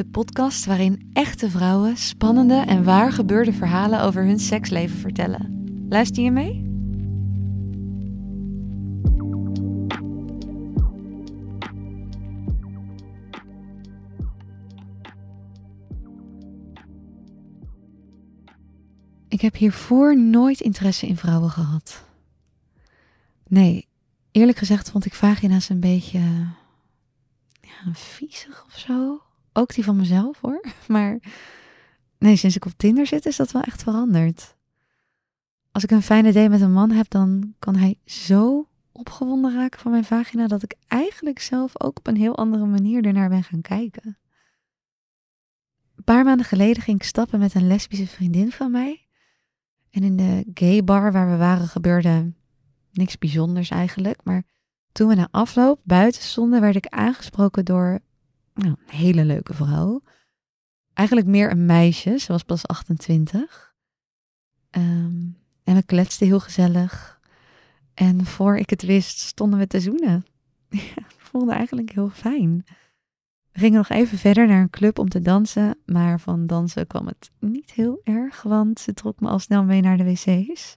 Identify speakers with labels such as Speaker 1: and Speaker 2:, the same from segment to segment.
Speaker 1: De podcast waarin echte vrouwen spannende en waar gebeurde verhalen over hun seksleven vertellen. Luister je mee? Ik heb hiervoor nooit interesse in vrouwen gehad. Nee, eerlijk gezegd vond ik vagina's een beetje ja, viezig of zo. Ook die van mezelf hoor. Maar nee, sinds ik op Tinder zit is dat wel echt veranderd. Als ik een fijne date met een man heb, dan kan hij zo opgewonden raken van mijn vagina dat ik eigenlijk zelf ook op een heel andere manier ernaar ben gaan kijken. Een paar maanden geleden ging ik stappen met een lesbische vriendin van mij. En in de gay bar waar we waren gebeurde niks bijzonders eigenlijk. Maar toen we na afloop buiten stonden, werd ik aangesproken door nou, een hele leuke vrouw. Eigenlijk meer een meisje, ze was pas 28. Ehm, en we kletsten heel gezellig. En voor ik het wist, stonden we te zoenen. Ik voelde eigenlijk heel fijn. We gingen nog even verder naar een club om te dansen, maar van dansen kwam het niet heel erg, want ze trok me al snel mee naar de wc's.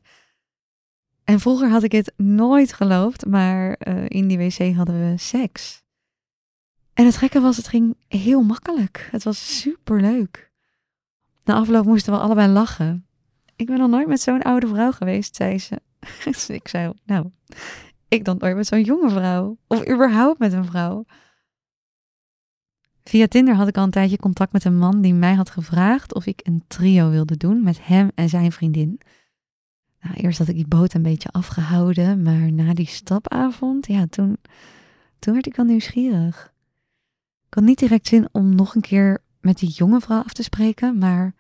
Speaker 1: En vroeger had ik het nooit geloofd, maar uh, in die wc hadden we seks. En het gekke was, het ging heel makkelijk. Het was super leuk. Na afloop moesten we allebei lachen. Ik ben nog nooit met zo'n oude vrouw geweest, zei ze. Dus ik zei, nou, ik dan nooit met zo'n jonge vrouw. Of überhaupt met een vrouw. Via Tinder had ik al een tijdje contact met een man die mij had gevraagd of ik een trio wilde doen met hem en zijn vriendin. Nou, eerst had ik die boot een beetje afgehouden, maar na die stapavond, ja, toen, toen werd ik wel nieuwsgierig. Ik had niet direct zin om nog een keer met die jonge vrouw af te spreken, maar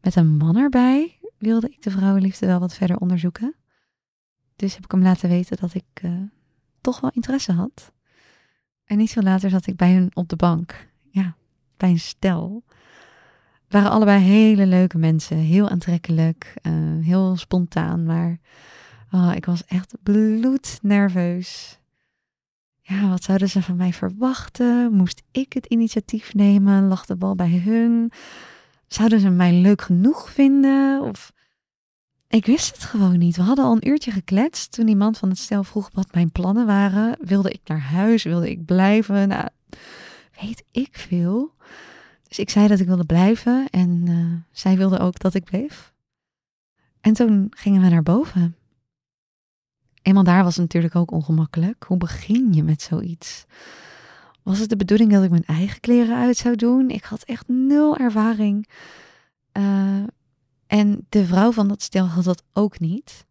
Speaker 1: met een man erbij wilde ik de vrouwenliefde wel wat verder onderzoeken. Dus heb ik hem laten weten dat ik uh, toch wel interesse had. En niet zo later zat ik bij hun op de bank. Ja, bij een stel. Het waren allebei hele leuke mensen. Heel aantrekkelijk. Uh, heel spontaan. Maar oh, ik was echt bloednerveus. Ja, wat zouden ze van mij verwachten? Moest ik het initiatief nemen? Lag de bal bij hun? Zouden ze mij leuk genoeg vinden? Of ik wist het gewoon niet. We hadden al een uurtje gekletst toen iemand van het stel vroeg wat mijn plannen waren. Wilde ik naar huis? Wilde ik blijven? Nou, weet ik veel. Dus ik zei dat ik wilde blijven en uh, zij wilde ook dat ik bleef. En toen gingen we naar boven. Eenmaal daar was het natuurlijk ook ongemakkelijk. Hoe begin je met zoiets? Was het de bedoeling dat ik mijn eigen kleren uit zou doen? Ik had echt nul ervaring. Uh, en de vrouw van dat stel had dat ook niet.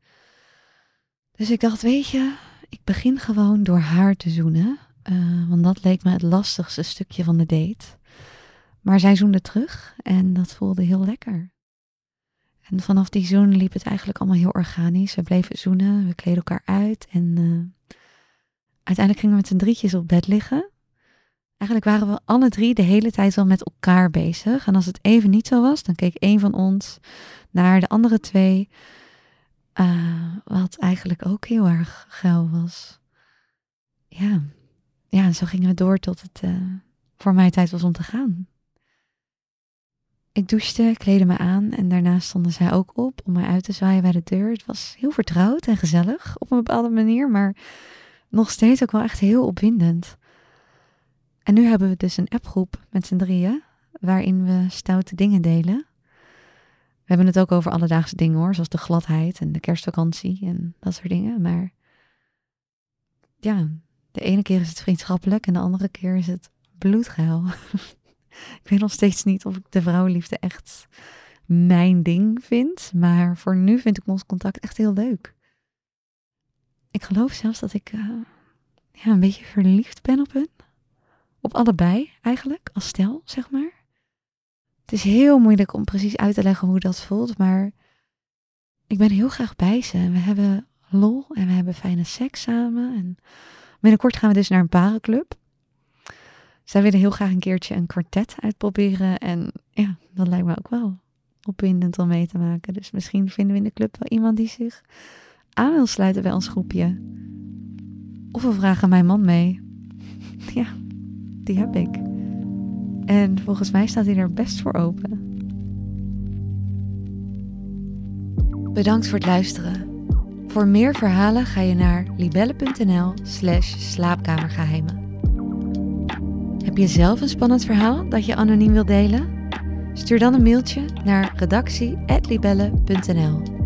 Speaker 1: Dus ik dacht, weet je, ik begin gewoon door haar te zoenen. Uh, want dat leek me het lastigste stukje van de date. Maar zij zoende terug en dat voelde heel lekker. En vanaf die zoen liep het eigenlijk allemaal heel organisch. We bleven zoenen, we kleden elkaar uit en uh, uiteindelijk gingen we met z'n drietjes op bed liggen. Eigenlijk waren we alle drie de hele tijd wel met elkaar bezig. En als het even niet zo was, dan keek een van ons naar de andere twee. Uh, wat eigenlijk ook heel erg geil was. Ja, ja zo gingen we door tot het uh, voor mij tijd was om te gaan. Ik douchte, kleedde me aan en daarna stonden zij ook op om mij uit te zwaaien bij de deur. Het was heel vertrouwd en gezellig op een bepaalde manier, maar nog steeds ook wel echt heel opwindend. En nu hebben we dus een appgroep met z'n drieën, waarin we stoute dingen delen. We hebben het ook over alledaagse dingen hoor, zoals de gladheid en de kerstvakantie en dat soort dingen. Maar ja, de ene keer is het vriendschappelijk en de andere keer is het bloedgeil. ik weet nog steeds niet of ik de vrouwenliefde echt mijn ding vind, maar voor nu vind ik ons contact echt heel leuk. Ik geloof zelfs dat ik uh, ja, een beetje verliefd ben op hun. Op allebei eigenlijk, als stel, zeg maar. Het is heel moeilijk om precies uit te leggen hoe dat voelt, maar ik ben heel graag bij ze. En we hebben lol en we hebben fijne seks samen. En binnenkort gaan we dus naar een parenclub. Zij willen heel graag een keertje een kwartet uitproberen. En ja, dat lijkt me ook wel opwindend om mee te maken. Dus misschien vinden we in de club wel iemand die zich aan wil sluiten bij ons groepje. Of we vragen mijn man mee. Ja, die heb ik. En volgens mij staat hij er best voor open. Bedankt voor het luisteren. Voor meer verhalen ga je naar libelle.nl/slash slaapkamergeheimen. Heb je zelf een spannend verhaal dat je anoniem wilt delen? Stuur dan een mailtje naar redactie.libelle.nl.